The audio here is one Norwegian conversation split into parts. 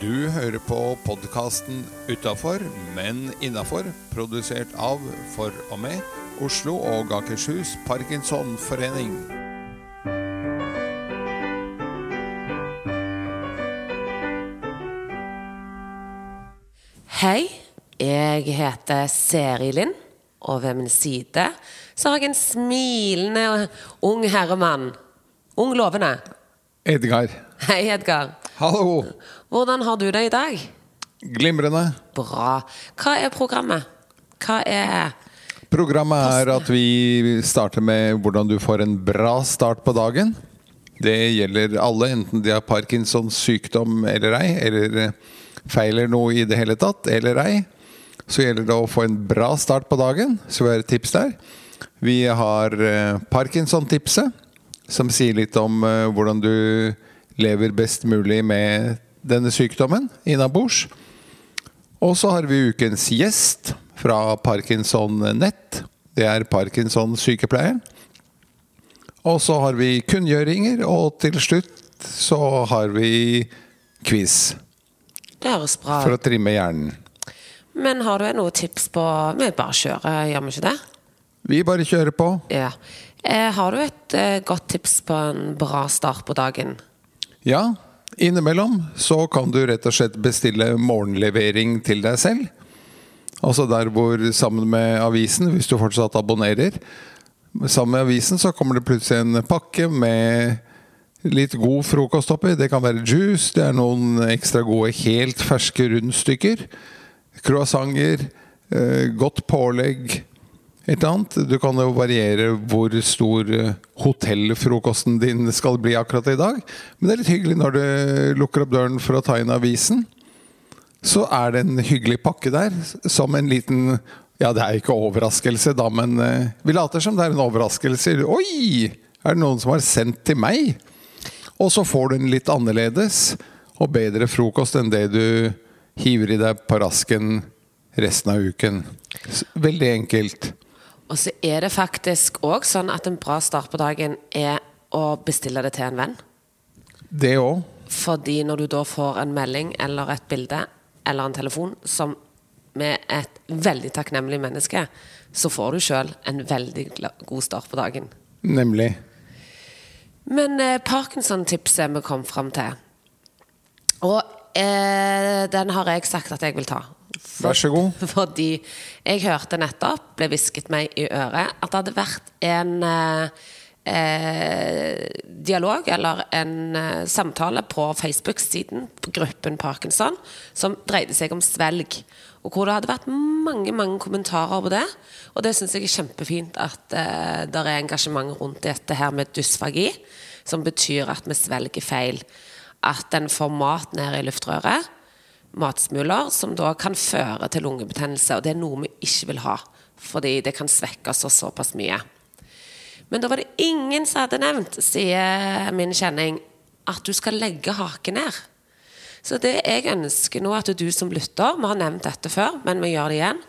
Du hører på podkasten 'Utafor, men innafor', produsert av, for og med, Oslo og Akershus Parkinsonforening. Hei, jeg heter Seri Lind, og ved min side så har jeg en smilende ung herremann. Ung lovende. Edgar. Hei, Edgar. Hallo. Hvordan har du det i dag? Glimrende. Bra. Hva er programmet? Hva er Programmet er at vi starter med hvordan du får en bra start på dagen. Det gjelder alle, enten de har Parkinsons sykdom eller ei, eller feiler noe i det hele tatt eller ei. Så gjelder det å få en bra start på dagen, så vi har et tips der. Vi har eh, Parkinson-tipset, som sier litt om eh, hvordan du lever best mulig med denne sykdommen innabords. Og så har vi ukens gjest fra Parkinson Nett. Det er Parkinson-sykepleieren. Og så har vi kunngjøringer, og til slutt så har vi quiz. Det høres bra For å trimme hjernen. Men har du noen tips på Vi bare kjører, gjør vi ikke det? Vi bare kjører på. Ja. Eh, har du et eh, godt tips på en bra start på dagen? Ja, innimellom så kan du rett og slett bestille morgenlevering til deg selv. Altså der hvor sammen med avisen, hvis du fortsatt abonnerer Sammen med avisen så kommer det plutselig en pakke med litt god frokost oppi. Det kan være juice, det er noen ekstra gode helt ferske rundstykker. Croissanter, eh, godt pålegg. Et annet. Du kan jo variere hvor stor eh, hotellfrokosten din skal bli akkurat i dag. Men det er litt hyggelig når du lukker opp døren for å ta inn avisen. Så er det en hyggelig pakke der, som en liten Ja, det er ikke overraskelse, da, men eh, vi later som det er en overraskelse. Oi! Er det noen som har sendt til meg? Og så får du en litt annerledes og bedre frokost enn det du hiver i deg på rasken resten av uken. Veldig enkelt. Og så er det faktisk òg sånn at en bra start på dagen er å bestille det til en venn. Det òg. Fordi når du da får en melding eller et bilde eller en telefon som med et veldig takknemlig menneske, så får du sjøl en veldig god start på dagen. Nemlig. Men eh, Parkinson-tipset vi kom fram til Og eh, den har jeg sagt at jeg vil ta. Vær så god. Fordi jeg hørte nettopp, ble hvisket meg i øret, at det hadde vært en eh, eh, dialog eller en eh, samtale på Facebook-siden på gruppen Parkinson som dreide seg om svelg. Og hvor det hadde vært mange mange kommentarer på det. Og det syns jeg er kjempefint at eh, det er engasjement rundt dette her med dysfagi, som betyr at vi svelger feil. At en får mat ned i luftrøret matsmuler som da kan føre til lungebetennelse. Og det er noe vi ikke vil ha, fordi det kan svekke oss såpass mye. Men da var det ingen som hadde nevnt, sier min kjenning, at du skal legge haken ned. Så det jeg ønsker nå at du som lytter, vi har nevnt dette før, men vi gjør det igjen,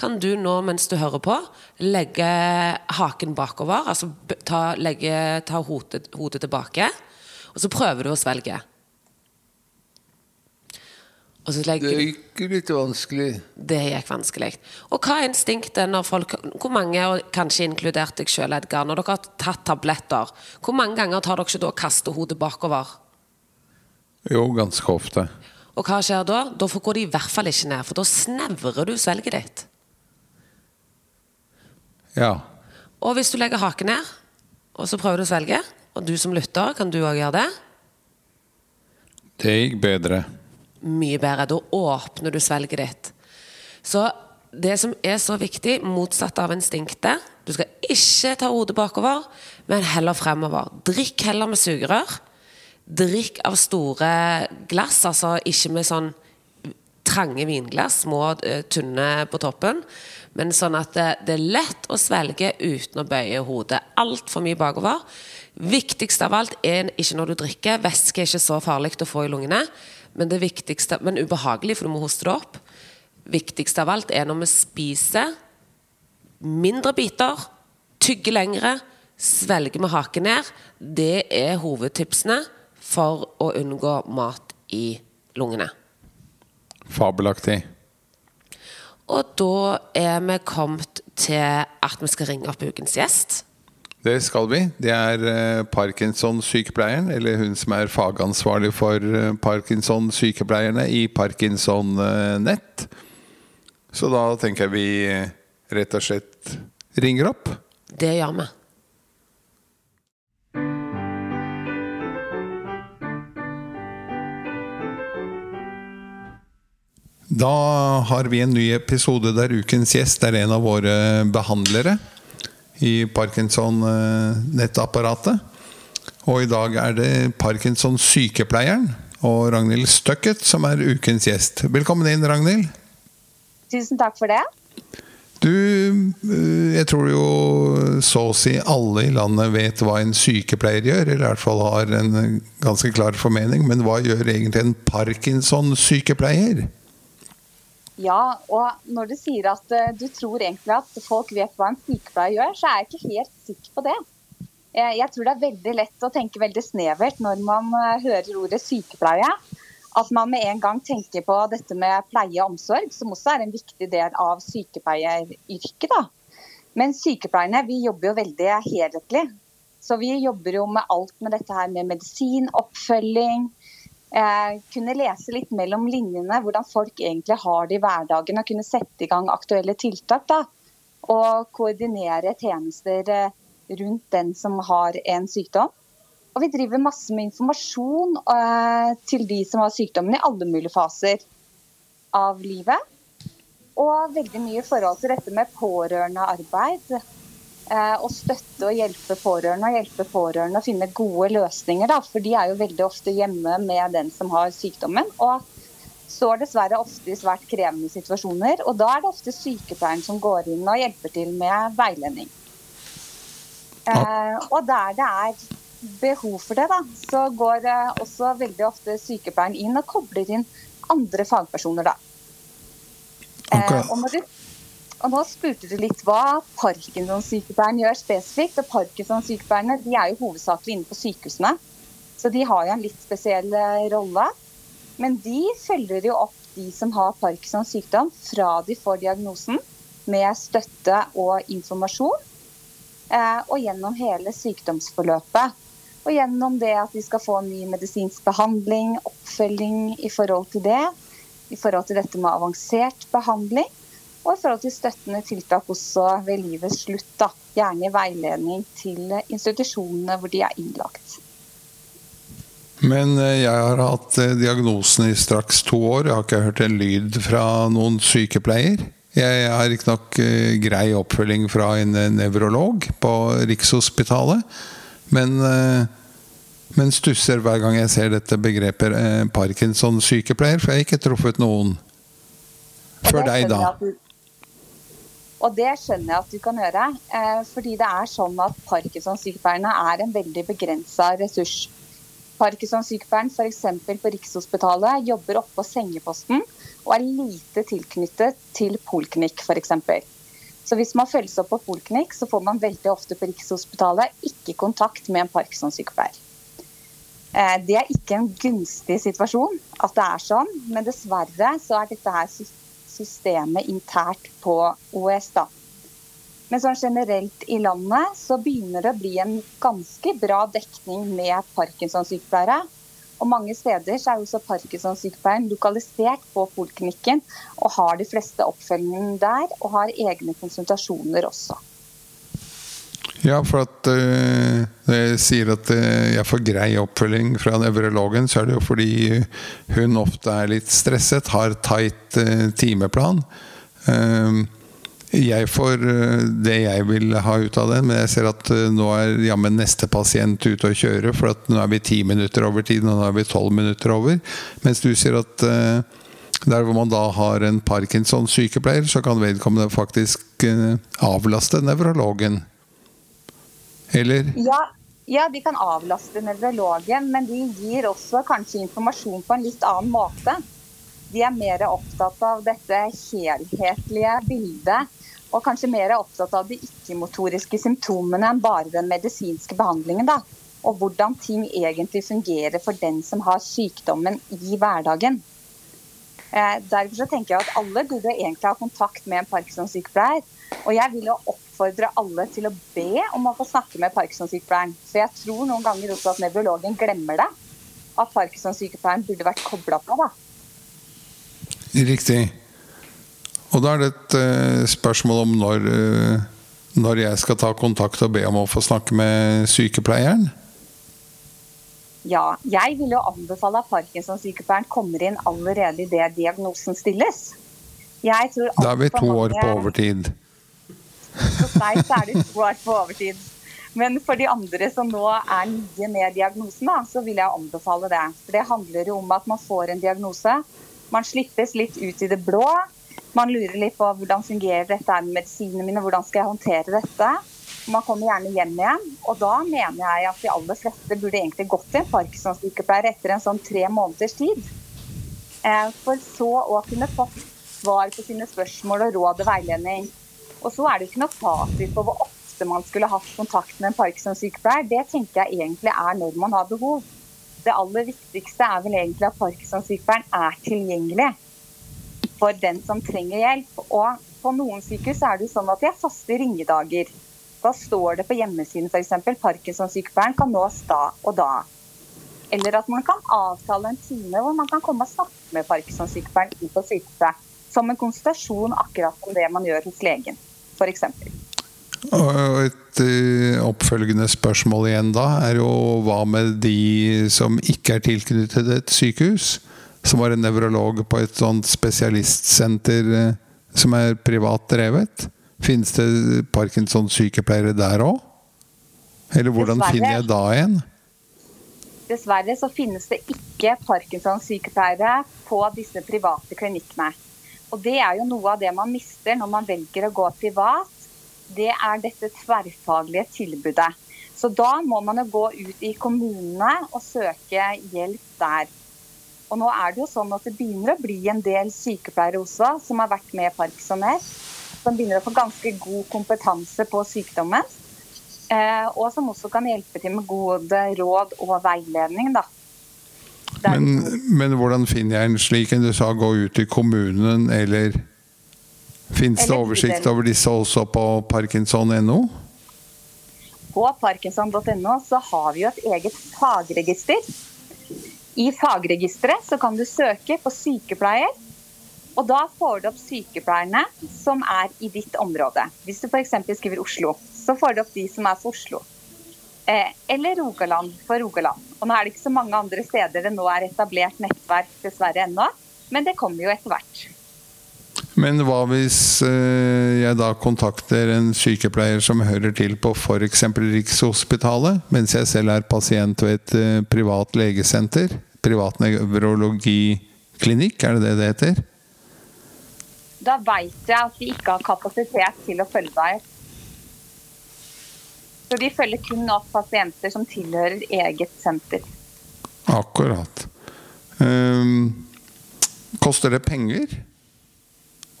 kan du nå mens du hører på, legge haken bakover, altså ta, legge, ta hodet, hodet tilbake, og så prøver du å svelge. Legger det gikk litt vanskelig. det gikk vanskelig. Og hva er instinktet når folk Hvor mange, kanskje inkludert deg sjøl, Edgar, når dere har tatt tabletter, hvor mange ganger tar dere ikke da kaste hodet bakover? Jo, ganske ofte. Og hva skjer da? Da går de i hvert fall ikke ned, for da snevrer du svelget ditt. Ja. Og hvis du legger haken ned, og så prøver du å svelge, og du som lytter, kan du òg gjøre det, Det gikk bedre. Mye bedre. Da åpner du svelget ditt. Så det som er så viktig, motsatt av instinktet Du skal ikke ta hodet bakover, men heller fremover. Drikk heller med sugerør. Drikk av store glass, altså ikke med sånn trange vinglass, små, eh, tynne på toppen. Men sånn at det, det er lett å svelge uten å bøye hodet altfor mye bakover. Viktigst av alt er ikke når du drikker. Væske er ikke så farlig å få i lungene, men det viktigste, men ubehagelig, for du må hoste det opp. Viktigst av alt er når vi spiser mindre biter, tygger lengre, svelger med haken ned. Det er hovedtipsene for å unngå mat i lungene. fabelaktig. Og da er vi kommet til at vi skal ringe opp ukens gjest. Det skal vi. Det er eh, Parkinson-sykepleieren, eller hun som er fagansvarlig for eh, Parkinson-sykepleierne i Parkinson eh, Nett. Så da tenker jeg vi rett og slett ringer opp. Det gjør vi. Da har vi en ny episode der ukens gjest er en av våre behandlere i Parkinson-nettapparatet. Og i dag er det Parkinson-sykepleieren og Ragnhild Støkket som er ukens gjest. Velkommen inn, Ragnhild. Tusen takk for det. Du, eh, jeg tror jo så å si alle i landet vet hva en sykepleier gjør, eller i hvert fall har en ganske klar formening. Men hva gjør egentlig en Parkinson-sykepleier? Ja, og når du sier at uh, du tror egentlig at folk vet hva en sykepleier gjør, så er jeg ikke helt sikker på det. Jeg, jeg tror det er veldig lett å tenke veldig snevert når man uh, hører ordet sykepleie. At man med en gang tenker på dette med pleie og omsorg, som også er en viktig del av sykepleieryrket. da. Men sykepleierne vi jobber jo veldig helhetlig. Så vi jobber jo med alt med dette her med medisin, oppfølging, eh, kunne lese litt mellom linjene hvordan folk egentlig har det i hverdagen. Og kunne sette i gang aktuelle tiltak. da, Og koordinere tjenester eh, rundt den som har en sykdom. Og vi driver masse med informasjon eh, til de som har sykdommen i alle mulige faser av livet. Og veldig mye i forhold til dette med pårørendearbeid. Eh, og støtte og hjelpe pårørende og hjelpe pårørende å finne gode løsninger. Da, for de er jo veldig ofte hjemme med den som har sykdommen. Og står dessverre ofte i svært krevende situasjoner. Og da er det ofte sykepleieren som går inn og hjelper til med veiledning. Eh, og der det er behov for det, da, så går eh, også veldig ofte sykepleieren inn og kobler inn andre fagpersoner, da. Eh, og når du og nå spurte du litt hva Parkinson-sykepleieren gjør spesifikt. og Parkinson-sykepleierne de er jo hovedsakelig inne på sykehusene, så de har jo en litt spesiell eh, rolle. Men de følger jo opp de som har Parkinsons sykdom fra de får diagnosen, med støtte og informasjon. Eh, og gjennom hele sykdomsforløpet. Og gjennom det at de skal få ny medisinsk behandling, oppfølging i forhold til det. I forhold til dette med avansert behandling. Og i forhold til støttende tiltak også ved livets slutt. Da. Gjerne veiledning til institusjonene hvor de er innlagt. Men jeg har hatt diagnosen i straks to år. Jeg har ikke hørt en lyd fra noen sykepleier. Jeg har riktignok grei oppfølging fra en nevrolog på Rikshospitalet. Men, men stusser hver gang jeg ser dette begrepet Parkinson-sykepleier, for jeg har ikke truffet noen før deg, da. Og det skjønner jeg at du kan gjøre. Eh, fordi det er sånn at Parkinson-sykepleierne er en veldig begrensa ressurs. Parkinson-sykepleieren f.eks. på Rikshospitalet jobber oppå på sengeposten og er lite tilknyttet til poliklinikk f.eks. Så hvis man følges opp på poliklinikk, så får man veldig ofte på Rikshospitalet ikke kontakt med en Parkinson-sykepleier. Eh, det er ikke en gunstig situasjon at det er sånn, men dessverre så er dette her systemet internt på OS. da. Men sånn generelt i landet så begynner det å bli en ganske bra dekning med Parkinson-sykepleiere. Og mange steder så er også Parkinson-sykepleieren lokalisert på poliklinikken og har de fleste oppfølgingen der, og har egne konsultasjoner også. Ja, for at uh, når jeg sier at uh, jeg får grei oppfølging fra nevrologen, så er det jo fordi hun ofte er litt stresset, har tight uh, timeplan. jeg får det jeg vil ha ut av den, men jeg ser at nå er jammen neste pasient ute å kjøre, for at nå er vi ti minutter over tiden, og nå er vi tolv minutter over. Mens du sier at der hvor man da har en Parkinson-sykepleier, så kan vedkommende faktisk avlaste nevrologen. Eller? Ja, ja, de kan avlaste nevrologen, men de gir også kanskje informasjon på en litt annen måte. De er mer opptatt av dette helhetlige bildet, og kanskje mer opptatt av de ikke-motoriske symptomene enn bare den medisinske behandlingen. Da. Og hvordan ting egentlig fungerer for den som har sykdommen i hverdagen. Eh, derfor så tenker jeg at alle burde egentlig ha kontakt med en Parkinson-sykepleier. Og jeg vil jo oppfordre alle til å be om å få snakke med Parkinson-sykepleieren. For jeg tror noen ganger også at nevrologen glemmer det. At Parkinson-sykepleieren burde vært kobla på. da. Riktig. Og da er det et uh, spørsmål om når, uh, når jeg skal ta kontakt og be om å få snakke med sykepleieren. Ja, jeg vil jo anbefale at Parkinson-sykepleieren kommer inn allerede idet diagnosen stilles. Jeg tror da er vi to år på overtid. Hos meg så er det to år på overtid. Men for de andre som nå er nye med diagnosen, da, så vil jeg anbefale det. For det handler jo om at man får en diagnose. Man slippes litt ut i det blå. Man lurer litt på hvordan fungerer dette med medisinene mine, hvordan skal jeg håndtere dette. Man kommer gjerne hjem igjen. Og da mener jeg at de aller fleste burde egentlig gått til en Parkinson-sykepleier etter en sånn tre måneders tid. Eh, for så å kunne fått svar på sine spørsmål og råd og veiledning. Og så er det ikke noe fasit på hvor ofte man skulle hatt kontakt med en Parkinson-sykepleier. Det tenker jeg egentlig er når man har behov. Det aller viktigste er vel egentlig at Parkinson-sykepleieren er tilgjengelig for den som trenger hjelp. Og på noen sykehus er det jo sånn at de har faste ringedager. Da står det på hjemmesiden f.eks. Parkinson-sykepleieren kan nås da og da. Eller at man kan avtale en time hvor man kan komme og snakke med Parkinson-sykepleieren inn på sykehuset. Som en konsultasjon akkurat som det man gjør hos legen, f.eks. Og et uh, oppfølgende spørsmål igjen da, er jo hva med de som ikke er tilknyttet et sykehus? Som har en nevrolog på et sånt spesialistsenter uh, som er privat drevet? Finnes det Parkinson-sykepleiere der òg? Eller hvordan Dessverre. finner jeg da en? Dessverre så finnes det ikke Parkinson-sykepleiere på disse private klinikkene. Og det er jo noe av det man mister når man velger å gå privat. Det er dette tverrfaglige tilbudet. Så da må man jo gå ut i kommunene og søke hjelp der. Og nå er det jo sånn at det begynner å bli en del sykepleiere også som har vært med Parkinsoner. Som begynner å få ganske god kompetanse på sykdommen. Eh, og som også kan hjelpe til med gode råd og veiledning. da. Men, men, hvordan finner jeg en slik en? Du sa gå ut i kommunen, eller Fins det oversikt over disse også på parkinson.no? På parkinson.no så har vi jo et eget fagregister. I fagregisteret så kan du søke på sykepleier, og da får du opp sykepleierne som er i ditt område. Hvis du f.eks. skriver Oslo, så får du opp de som er for Oslo. Eh, eller Rogaland for Rogaland. Og nå er det ikke så mange andre steder det nå er etablert nettverk, dessverre ennå. Men det kommer jo etter hvert. Men hva hvis eh, jeg da kontakter en sykepleier som hører til på f.eks. Rikshospitalet, mens jeg selv er pasient ved et eh, privat legesenter? Privat nevrologiklinikk, er det det det heter? Da veit jeg at de ikke har kapasitet til å følge deg så de følger kun opp pasienter som tilhører eget senter. Akkurat. Um, koster det penger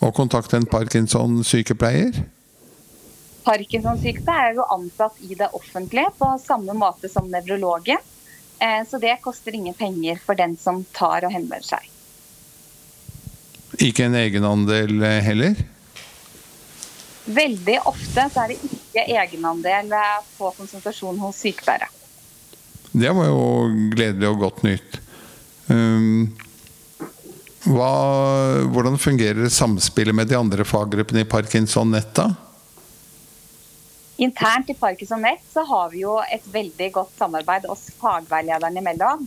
å kontakte en Parkinson-sykepleier? Parkinson-sykepleier er jo ansatt i det offentlige på samme måte som nevrologen. Eh, så det koster ingen penger for den som tar og henvender seg. Ikke en egenandel eh, heller? Veldig ofte så er det ikke egenandel på konsultasjon hos sykepleiere. Det var jo gledelig og godt nytt. Um, hva, hvordan fungerer samspillet med de andre faggruppene i Parkinson Nett, da? Internt i Parkinson Nett så har vi jo et veldig godt samarbeid oss fagveilederne imellom.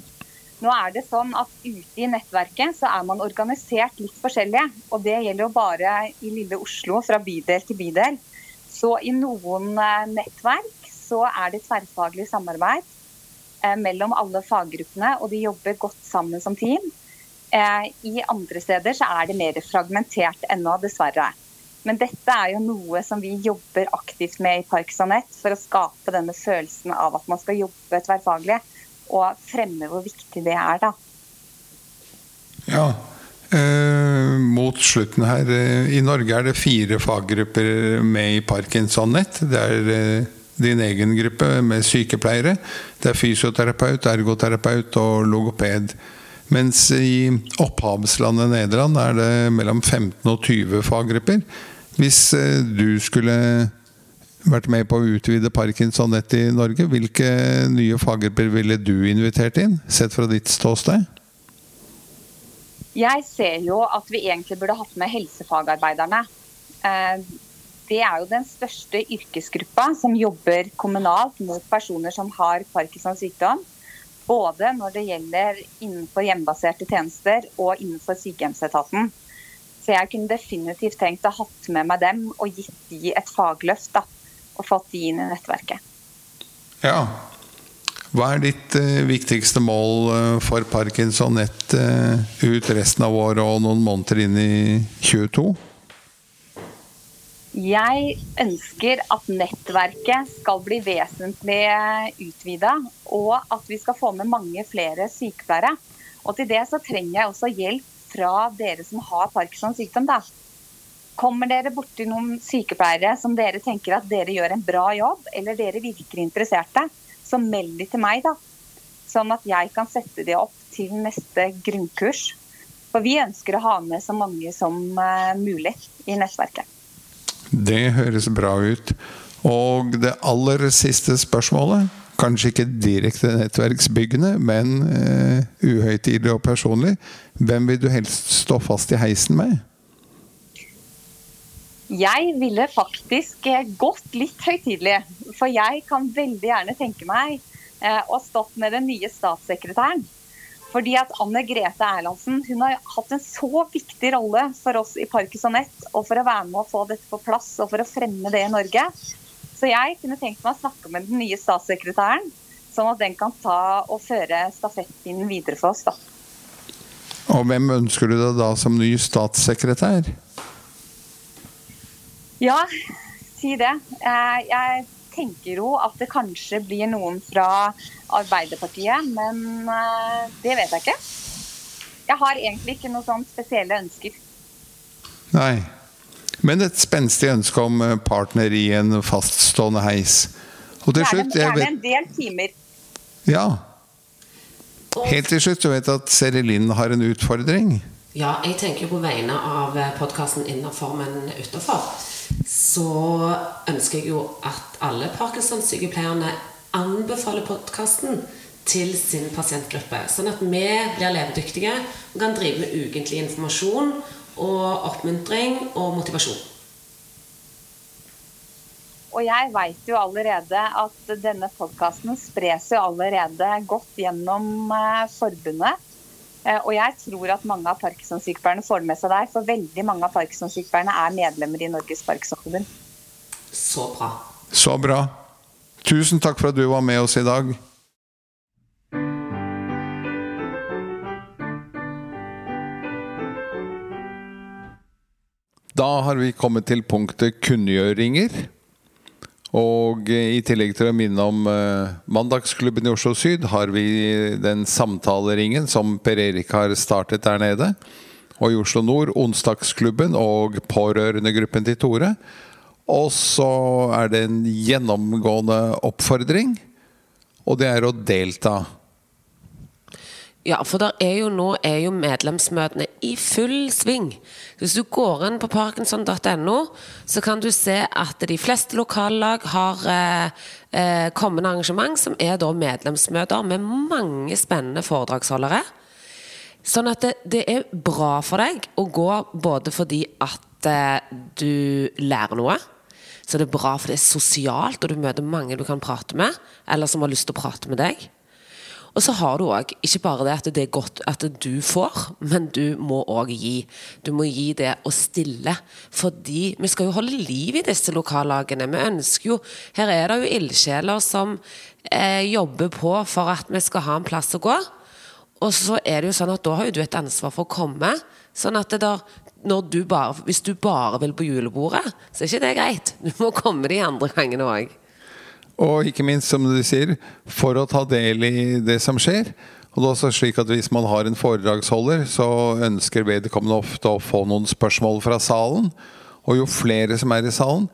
Nå er det sånn at Ute i nettverket så er man organisert litt forskjellig. Og det gjelder jo bare i lille Oslo, fra bydel til bydel. Så i noen eh, nettverk så er det tverrfaglig samarbeid eh, mellom alle faggruppene, og de jobber godt sammen som team. Eh, I andre steder så er det mer fragmentert ennå, dessverre. Men dette er jo noe som vi jobber aktivt med i Parksonett for å skape denne følelsen av at man skal jobbe tverrfaglig og fremme hvor viktig det er, da. Ja. Eh, mot slutten her. Eh, I Norge er det fire faggrupper med i Parkinson-nett. Det er eh, din egen gruppe med sykepleiere. Det er fysioterapeut, ergoterapeut og logoped. Mens i opphavslandet Nederland er det mellom 15 og 20 faggrupper. Hvis eh, du skulle vært med på å utvide Parkinson-nett i Norge, hvilke nye faggrupper ville du invitert inn, sett fra ditt ståsted? Jeg ser jo at vi egentlig burde hatt med helsefagarbeiderne. Eh, det er jo den største yrkesgruppa som jobber kommunalt mot personer som har Parkinsons sykdom. Både når det gjelder innenfor hjemmebaserte tjenester og innenfor sykehjemsetaten. Så jeg kunne definitivt tenkt å hatt med meg dem og gitt de et fagløft. da, Og fått de inn i nettverket. Ja. Hva er ditt uh, viktigste mål uh, for Parkinson Nett uh, ut resten av året og noen måneder inn i 2022? Jeg ønsker at nettverket skal bli vesentlig utvida, og at vi skal få med mange flere sykepleiere. Og til det så trenger jeg også hjelp fra dere som har Parkinsons sykdom. Da. Kommer dere borti noen sykepleiere som dere tenker at dere gjør en bra jobb, eller dere virker interesserte, så meld de til meg, da. Sånn at jeg kan sette de opp til neste grunnkurs. For vi ønsker å ha med så mange som mulig i nettverket. Det høres bra ut. Og det aller siste spørsmålet, kanskje ikke direkte nettverksbyggende, men uh, uhøytidelig og personlig. Hvem vil du helst stå fast i heisen med? Jeg ville faktisk gått litt høytidelig. For jeg kan veldig gjerne tenke meg å ha stått med den nye statssekretæren. Fordi at Anne Grete Erlandsen hun har hatt en så viktig rolle for oss i Parkinson Nett, og for å være med å få dette på plass og for å fremme det i Norge. Så jeg kunne tenkt meg å snakke med den nye statssekretæren, sånn at den kan ta og føre stafettpinnen videre for oss. da. Og hvem ønsker du deg da som ny statssekretær? Ja, si det. Jeg tenker jo at det kanskje blir noen fra Arbeiderpartiet, men uh, det vet jeg ikke. Jeg har egentlig ikke noen sånn spesielle ønsker. Nei. Men et spenstig ønske om eh, partner i en faststående heis. Og til slutt Gjerne en del timer. Ja. Helt til slutt du vet at Seri Linn har en utfordring. Ja, jeg tenker på vegne av eh, podkasten Innafor, men utafor. Så ønsker jeg jo at alle Parkinson-sykepleierne anbefaler podkasten til sin pasientgruppe. Sånn at vi blir levedyktige og kan drive med ukentlig informasjon og oppmuntring og motivasjon. Og jeg veit jo allerede at denne podkasten spres jo allerede godt gjennom eh, forbundet. Eh, og jeg tror at mange av Parkinson-sykepleierne får det med seg der. For veldig mange av Parkinson-sykepleierne er medlemmer i Norges Parkinsonforbund. Så bra. Så bra. Tusen takk for at du var med oss i dag. Da har vi kommet til punktet kunngjøringer. Og i tillegg til å minne om uh, Mandagsklubben i Oslo Syd, har vi den samtaleringen som Per Erik har startet der nede. Og i Oslo Nord Onsdagsklubben og pårørendegruppen til Tore. Og så er det en gjennomgående oppfordring, og det er å delta. Ja, for er jo nå er jo medlemsmøtene i full sving. Hvis du går inn på parkinson.no, så kan du se at de fleste lokallag har eh, eh, kommende arrangement, som er da medlemsmøter med mange spennende foredragsholdere. Sånn at det, det er bra for deg å gå både fordi at eh, du lærer noe, så det er bra for det er sosialt, og du møter mange du kan prate med, eller som har lyst til å prate med deg. Og så har du òg ikke bare det at det er godt at du får, men du må òg gi. Du må gi det å stille. Fordi vi skal jo holde liv i disse lokallagene. Vi ønsker jo Her er det jo ildsjeler som eh, jobber på for at vi skal ha en plass å gå. Og så er det jo sånn at da har jo du et ansvar for å komme. Sånn at det der, du bare, hvis du bare vil på julebordet, så er ikke det greit. Du må komme de andre gangene òg. Og ikke minst, som du sier, for å ta del i det som skjer. Og det er også slik at Hvis man har en foredragsholder, så ønsker vedkommende ofte å få noen spørsmål fra salen. Og jo flere som er i salen,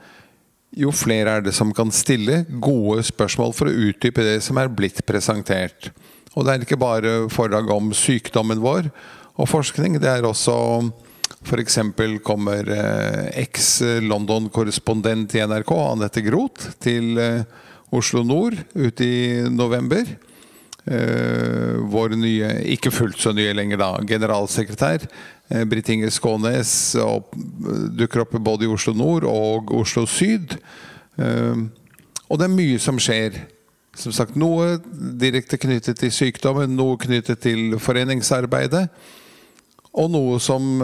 jo flere er det som kan stille gode spørsmål for å utdype det som er blitt presentert. Og det er ikke bare foredrag om sykdommen vår og forskning. Det er også F.eks. kommer eh, eks-London-korrespondent i NRK, Anette Groth, til eh, Oslo Nord ut i november. Eh, vår nye, ikke fullt så nye lenger da, generalsekretær eh, Britt Inger Skånes eh, dukker opp både i Oslo Nord og Oslo Syd. Eh, og det er mye som skjer. Som sagt, noe direkte knyttet til sykdommen, noe knyttet til foreningsarbeidet. Og noe som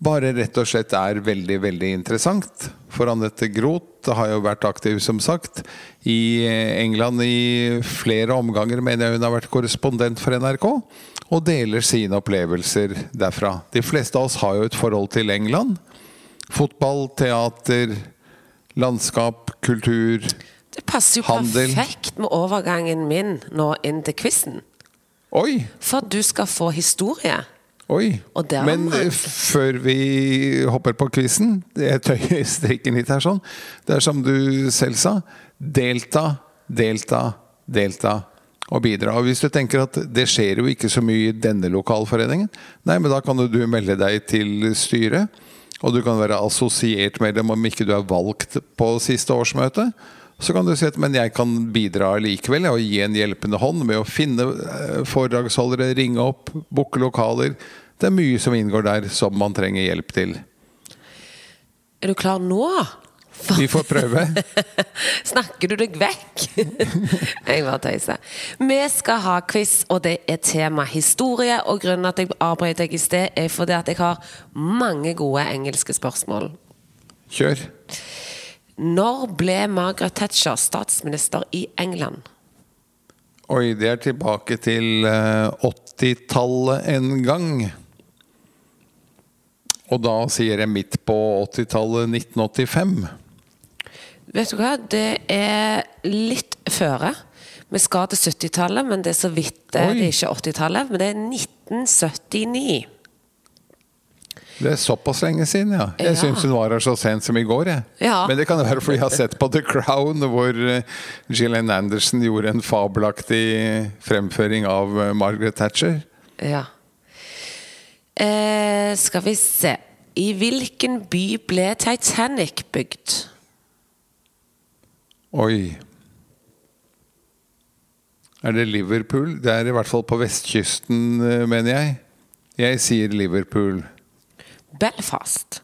bare rett og slett er veldig, veldig interessant. For Anette Groth har jo vært aktiv, som sagt, i England i flere omganger, mener jeg hun har vært korrespondent for NRK, og deler sine opplevelser derfra. De fleste av oss har jo et forhold til England. Fotball, teater, landskap, kultur. handel Det passer jo Handel. perfekt med overgangen min nå inn til quizen. Oi! For du skal få historie. Oi. Men eh, før vi hopper på quizen Jeg tøyer strikken litt her sånn. Det er som du selv sa. Delta, delta, delta og bidra. Og hvis du tenker at det skjer jo ikke så mye i denne lokalforeningen, nei, men da kan du melde deg til styret. Og du kan være assosiert medlem om ikke du er valgt på siste årsmøte. Så kan du si at men jeg kan bidra likevel og gi en hjelpende hånd med å finne eh, foredragsholdere, ringe opp, booke lokaler. Det er mye som inngår der som man trenger hjelp til. Er du klar nå? Vi får prøve. Snakker du deg vekk? jeg bare tøyser. Vi skal ha quiz, og det er tema historie. Og grunnen at jeg avbrøt deg i sted, er fordi at jeg har mange gode engelske spørsmål. Kjør. Når ble Margaret Thatcher statsminister i England? Oi, det er tilbake til eh, 80-tallet en gang. Og da sier jeg midt på 80-tallet 1985. Vet du hva, det er litt føre. Vi skal til 70-tallet, men det er så vidt det er ikke 80-tallet. Men det er 1979. Det er såpass lenge siden, ja. Jeg Ja. syns hun var her så sent som i går, jeg. Ja. Men det kan være fordi jeg har sett på The Crown, hvor eh, Gillian Anderson gjorde en fabelaktig fremføring av eh, Margaret Thatcher. Ja. Eh, skal vi se I hvilken by ble Titanic bygd? Oi. Er det Liverpool? Det er i hvert fall på vestkysten, eh, mener jeg. Jeg sier Liverpool. Belfast.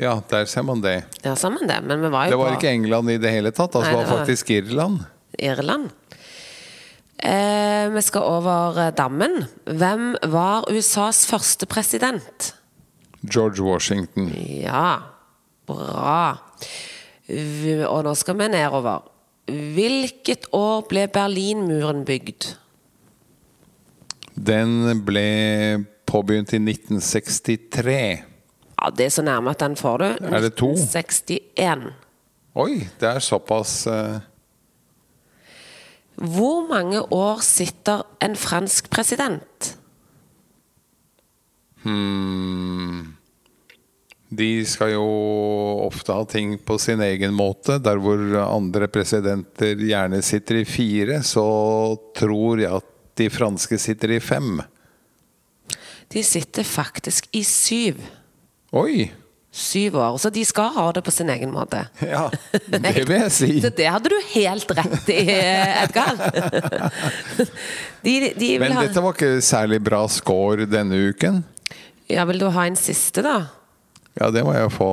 Ja, der ser man det. Der ser man det, men vi var jo Det var på ikke England i det hele tatt. Altså, Nei, det var- faktisk Irland. Irland. Eh, vi skal over eh, dammen. Hvem var USAs første president? George Washington. Ja, bra. Og nå skal vi nedover. Hvilket år ble Berlinmuren bygd? Den ble påbegynt i 1963. Ja, Det er så nærme at den får du. Er det to? 61. Oi, det er såpass eh, Hvor mange år sitter en fransk president? hmm. De skal jo ofte ha ting på sin egen måte. Der hvor andre presidenter gjerne sitter i fire, så tror jeg at de franske sitter i fem. De sitter faktisk i syv. Oi! Syv år. Så de skal ha det på sin egen måte. Ja, det vil jeg si. Så det hadde du helt rett i, Edgar. De, de Men dette var ikke særlig bra score denne uken. Ja, Vil du ha en siste, da? Ja, det må jeg få.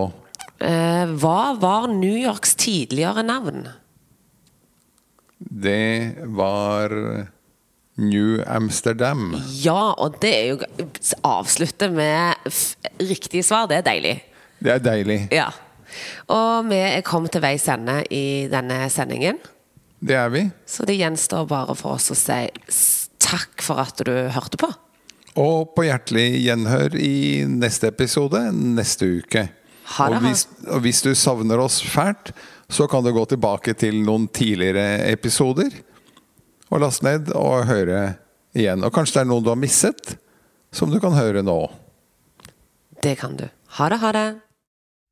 Eh, hva var New Yorks tidligere navn? Det var New Amsterdam. Ja, og det er jo Avslutte med riktig svar. Det er deilig. Det er deilig. Ja. Og vi er kommet til veis ende i denne sendingen. Det er vi. Så det gjenstår bare for oss å si takk for at du hørte på. Og på hjertelig gjenhør i neste episode neste uke. Ha det, og, hvis, og hvis du savner oss fælt, så kan du gå tilbake til noen tidligere episoder. Og laste ned og høre igjen. Og kanskje det er noen du har misset, som du kan høre nå. Det kan du. Ha det, ha det.